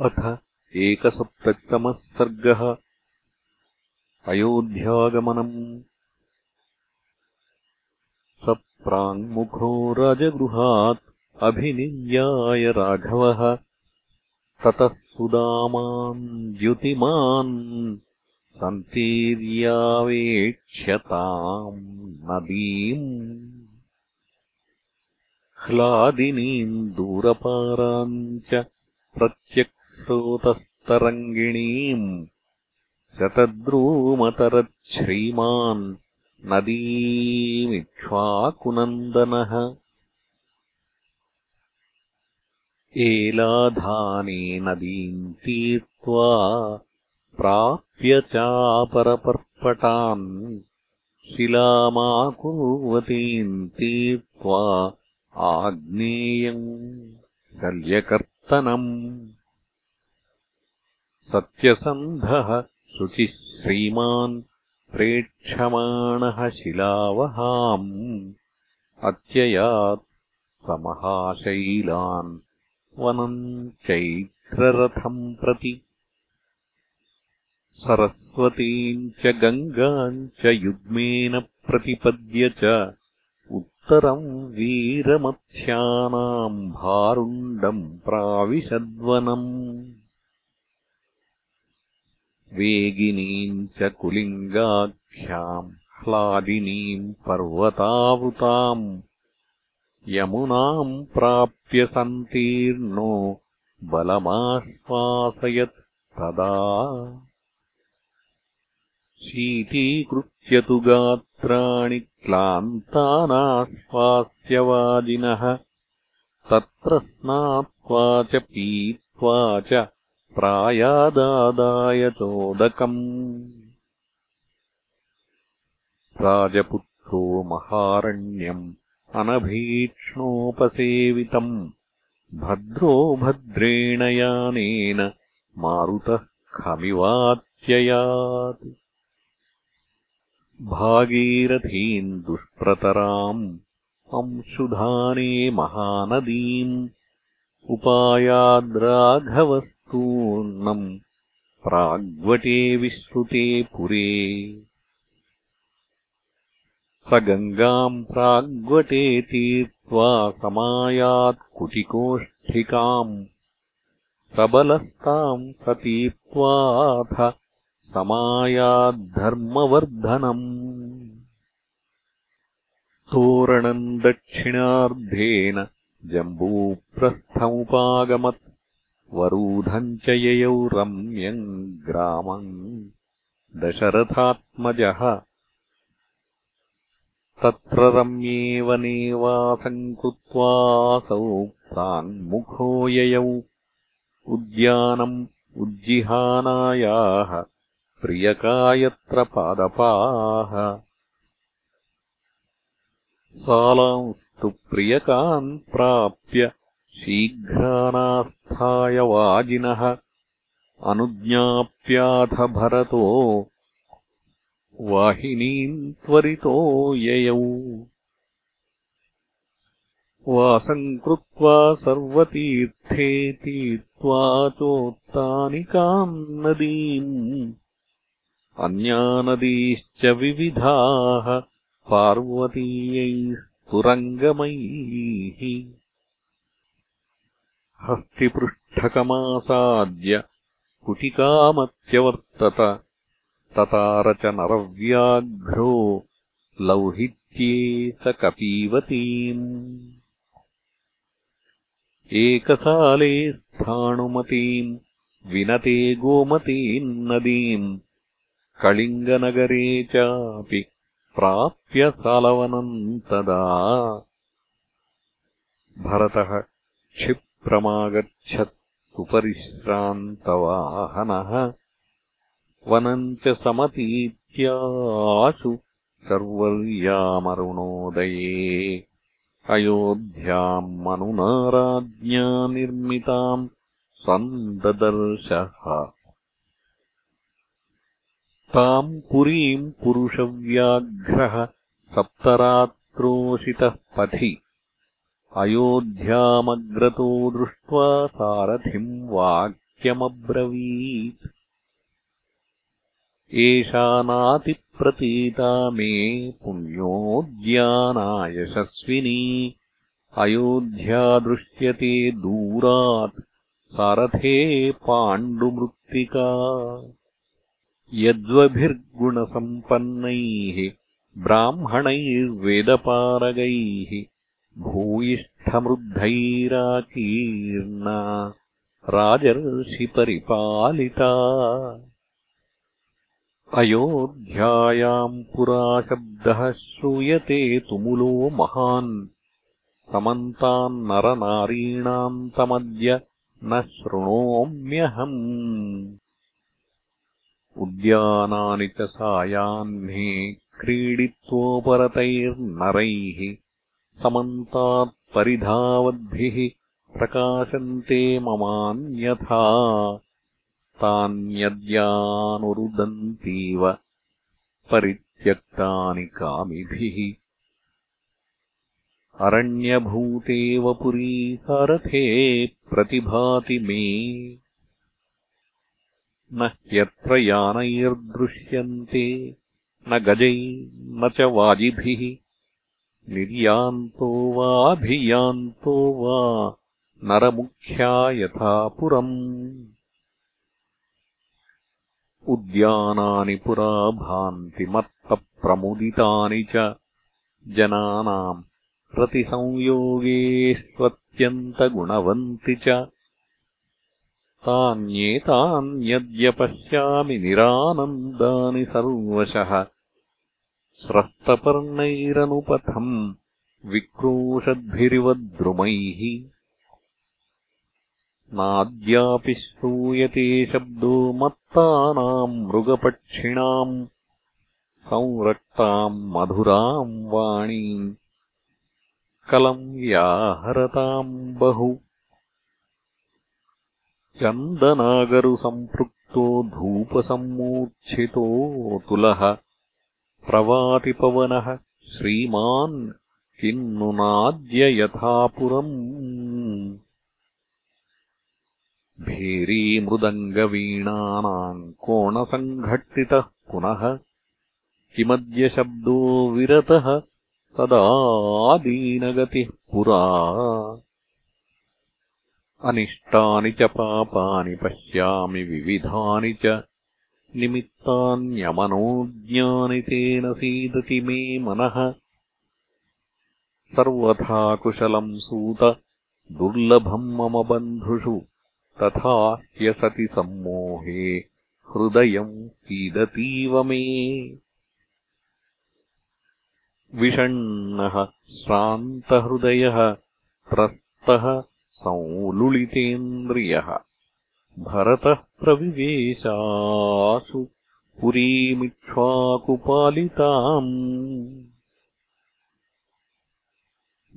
अथ एकसप्ततितमः सर्गः अयोध्यागमनम्। स प्राङ्मुखो राजगृहात् अभिनिव्याय राघवः। ततः सुदामान् द्युतिमान् सन्तीर्यावेक्ष्यताम् नदीम्। ह्लादिनीम् दूरपाराम् च प्रत्यक् स्रोतस्तरङ्गिणीम् शतद्रूमतरच्छ्रीमान् नदीमिक्ष्वाकुनन्दनः। एलाधाने नदीम् तीर्त्वा प्राप्य चापरपर्पटान् शिलामाकुर्वतीम् तीर्त्वा आग्नेयम् शल्यकर्तनम् सत्यसन्धः शुचिः श्रीमान् प्रेक्षमाणः शिलावहाम् अत्ययात् समहाशैलान् वनम् चैत्ररथम् प्रति। सरस्वतीम् च गङ्गाम् च युग्मेन प्रतिपद्य च उत्तरम् वीरमत्स्यानाम् भारुण्डम् प्राविशद्वनम् वेगिनीम् च कुलिङ्गाख्याम् ह्लादिनीम् पर्वतावृताम् यमुनाम् प्राप्य सन्तीर्णो बलमाश्वासयत् तदा। शीतीकृत्य तु गात्राणि क्लान्तानाश्वास्यवाजिनः तत्र स्नात्वा च पीत्वा च प्रायादादाय चोदकम्। राजपुत्रो महारण्यम् अनभीक्ष्णोपसेवितम्। भद्रो भद्रेण यानेन मारुतः खमिवात्ययात्। भागीरथीम् दुष्प्रतराम् अंशुधाने महानदीम्। उपायाद्राघवः पूर्णम् प्राग्वटे विश्रुते पुरे। स गङ्गाम् प्राग्वटे तीर्त्वा समायात्कुटिकोष्ठिकाम् सबलस्ताम् स तीर्त्वाथ समायाद्धर्मवर्धनम् तोरणम् दक्षिणार्धेन जम्बूप्रस्थमुपागमत् वरूधम् च ययौ रम्यम् ग्रामम् दशरथात्मजः। तत्र रम्येव नेवासम् कृत्वासौ प्राङ्मुखो ययौ। उद्यानम् उज्जिहानायाः प्रियकायत्र पादपाः। सालांस्तु प्रियकान् प्राप्य शीघ्रानास्थाय वाजिनः अनुज्ञाप्याथ भरतो वाहिनीम् त्वरितो ययौ। वासम् कृत्वा सर्वतीर्थे तीर्त्वा चोत्तानिकाम् नदीम्। अन्यानदीश्च विविधाः पार्वतीयैस्तुरङ्गमैः हस्तिपृष्ठकमासाद्य कुटिकामत्यवर्तत ततार च नरव्याघ्रो लौहित्ये स कपीवतीम् एकसाले स्थाणुमतीम् विनते गोमतीम् नदीम् कलिङ्गनगरे चापि प्राप्य सालवनम् तदा। भरतः क्षिप् प्रमागच्छत् सुपरिश्रान्तवाहनः। वनम् च समतीत्याशु सर्वर्यामरुणोदये अयोध्याम् मनुनाराज्ञा निर्मिताम् सन्ददर्शः। ताम् पुरीम् पुरुषव्याघ्रः सप्तरात्रोषितः पथि अयोध्यामग्रतो दृष्ट्वा सारथिम् वाक् सत्यमब्रवीत् एषा नातिप्रतीता मे पुण्योद्यानायशस्विनी। अयोध्या दृश्यते दूरात् सारथे पाण्डुमृत्तिका। यद्वभिर्गुणसम्पन्नैः ब्राह्मणैर्वेदपारगैः भूयिष्ठमृद्धैराकीर्णा राजर्षिपरिपालिता अयोध्यायाम् पुरा शब्दः श्रूयते तुमुलो महान्। समन्तान्नरनारीणाम् तमद्य न शृणोम्यहम्। उद्यानानि च सायाह्ने क्रीडित्वोपरतैर्नरैः समन्तात्परिधावद्भिः प्रकाशन्ते ममान्यथा। तान्यद्यानुरुदन्तीव परित्यक्तानि कामिभिः। अरण्यभूतेव पुरी सारथे प्रतिभाति मे। न ह्यत्र यानैर्दृश्यन्ते न गजै न च वाजिभिः निर्यान्तो वाभियान्तो वा नरमुख्या यथा पुरम् उद्यानानि पुरा भान्ति मत्तप्रमुदितानि च जनानाम् प्रतिसंयोगेष्वत्यन्तगुणवन्ति च। तान्येतान्यद्य पश्यामि निरानन्दानि सर्वशः स्रस्तपर्णैरनुपथम् विक्रोशद्भिरिव द्रुमैः नाद्यापि श्रूयते शब्दो मत्तानाम् मृगपक्षिणाम् संरक्ताम् मधुराम् वाणीम्। कलम् व्याहरताम् बहु। चन्दनागरुसम्पृक्तो धूपसम्मूर्च्छितोऽतुलः प्रवातिपवनः श्रीमान् किन्नु नाद्य यथा पुरम् भेरीमृदङ्गवीणानाम् कोणसङ्घट्टितः पुनः। किमद्य शब्दो विरतः। सदादीनगतिः पुरा। अनिष्टानि च पापानि पश्यामि विविधानि च निमित्तान्यमनोज्ञानि तेन सीदति मे मनः। सर्वथा कुशलम् सूत दुर्लभम् मम बन्धुषु तथा ह्यसति सम्मोहे हृदयम् सीदतीव मे। विषण्णः श्रान्तहृदयः त्रस्तः संलुलितेन्द्रियः भरतः प्रविवेशासु पुरीमिक्ष्वाकुपालिताम्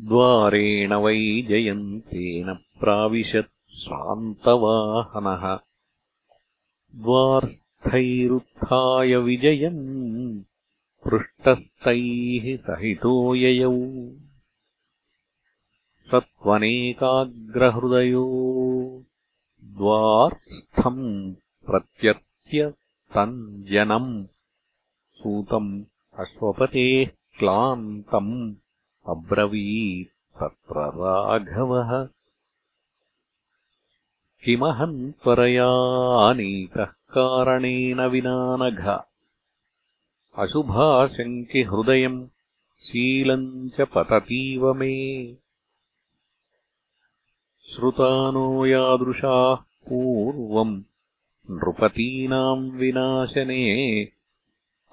द्वारेण वै जयन्तेन प्राविशत् श्रान्तवाहनः द्वार्थैरुत्थाय विजयम् पृष्टस्तैः सहितो ययौ। सत्त्वनेकाग्रहृदयो द्वार्थम् प्रत्यर्च्य तम् जनम् सूतम् अश्वपतेः क्लान्तम् अब्रवीत् तत्र राघवः। किमहम् त्वरया आनीतः कारणेन विनानघ। अशुभाशङ्किहृदयम् शीलम् च पततीव मे। श्रुतानो यादृशाः पूर्वम् नृपतीनाम् विनाशने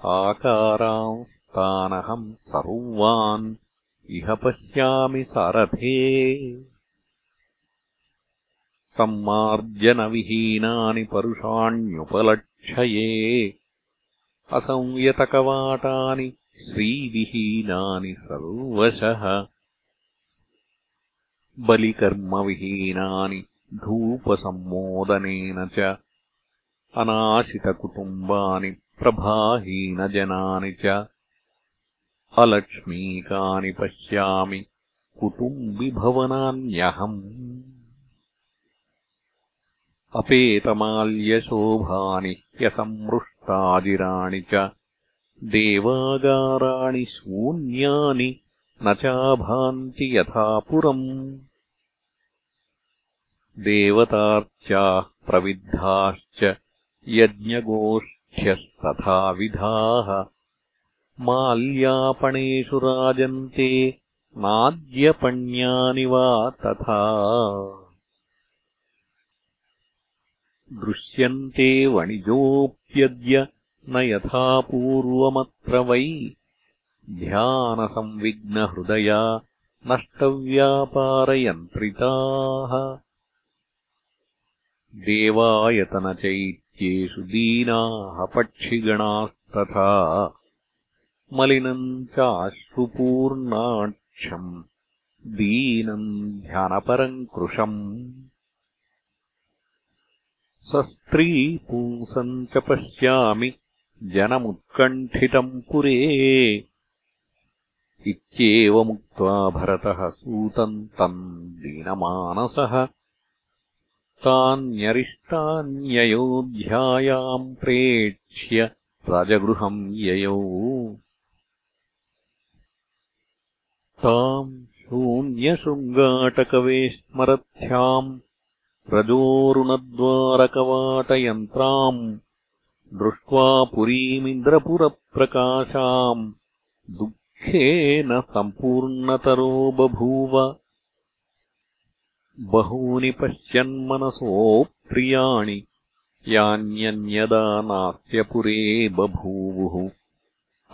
आकारांस्तानहम् सर्वान् इह पश्यामि सारथे। सम्मार्जनविहीनानि परुषाण्युपलक्षये असंयतकवाटानि श्रीविहीनानि सर्वशः। बलिकर्मविहीनानि धूपसम्मोदनेन च अनाशितकुटुम्बानि प्रभाहीनजनानि च। अलक्ष्मीकानि पश्यामि कुटुम्बिभवनान्यहम्। अपेतमाल्यशोभानि ह्यसंमृष्टाजिराणि च। देवागाराणि शून्यानि न चाभान्ति यथा पुरम् देवतार्चाः प्रविद्धाश्च यज्ञगोष्ठ्यस्तथाविधाः माल्यापणेषु राजन्ते नाद्यपण्यानि वा तथा। दृश्यन्ते वणिजोऽप्यद्य न यथा पूर्वमत्र वै। ध्यानसंविघ्नहृदया नष्टव्यापारयन्त्रिताः देवायतनचैत्येषु दीनाः पक्षिगणास्तथा मलिनम् चाश्रुपूर्णाक्षम् दीनम् ध्यानपरम् कृशम्। सस्त्रीपुंसम् च पश्यामि जनमुत्कण्ठितम् पुरे। इत्येवमुक्त्वा भरतः सूतम् तम् दीनमानसः तान्यरिष्टान्ययोध्यायाम् प्रेक्ष्य राजगृहम् ययौ। ताम् शून्यशृङ्गाटकवेश्मरथ्याम् रजोरुणद्वारकवाटयन्त्राम् दृष्ट्वा पुरीमिन्द्रपुरप्रकाशाम् दुःखेन सम्पूर्णतरो बभूव बहूनि पश्यन्मनसोऽप्रियाणि यान्यन्यदा नास्त्यपुरे बभूवुः।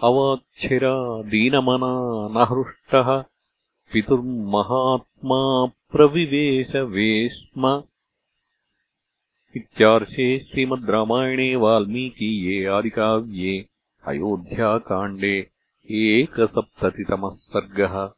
अवाच्छिरा दीनमना न हृष्टः पितुर्महात्मा प्रविवेशवेश्म। इत्यार्षे श्रीमद् रामायणे वाल्मीकीये आदिकाव्ये अयोध्याकाण्डे एकसप्ततितमः सर्गः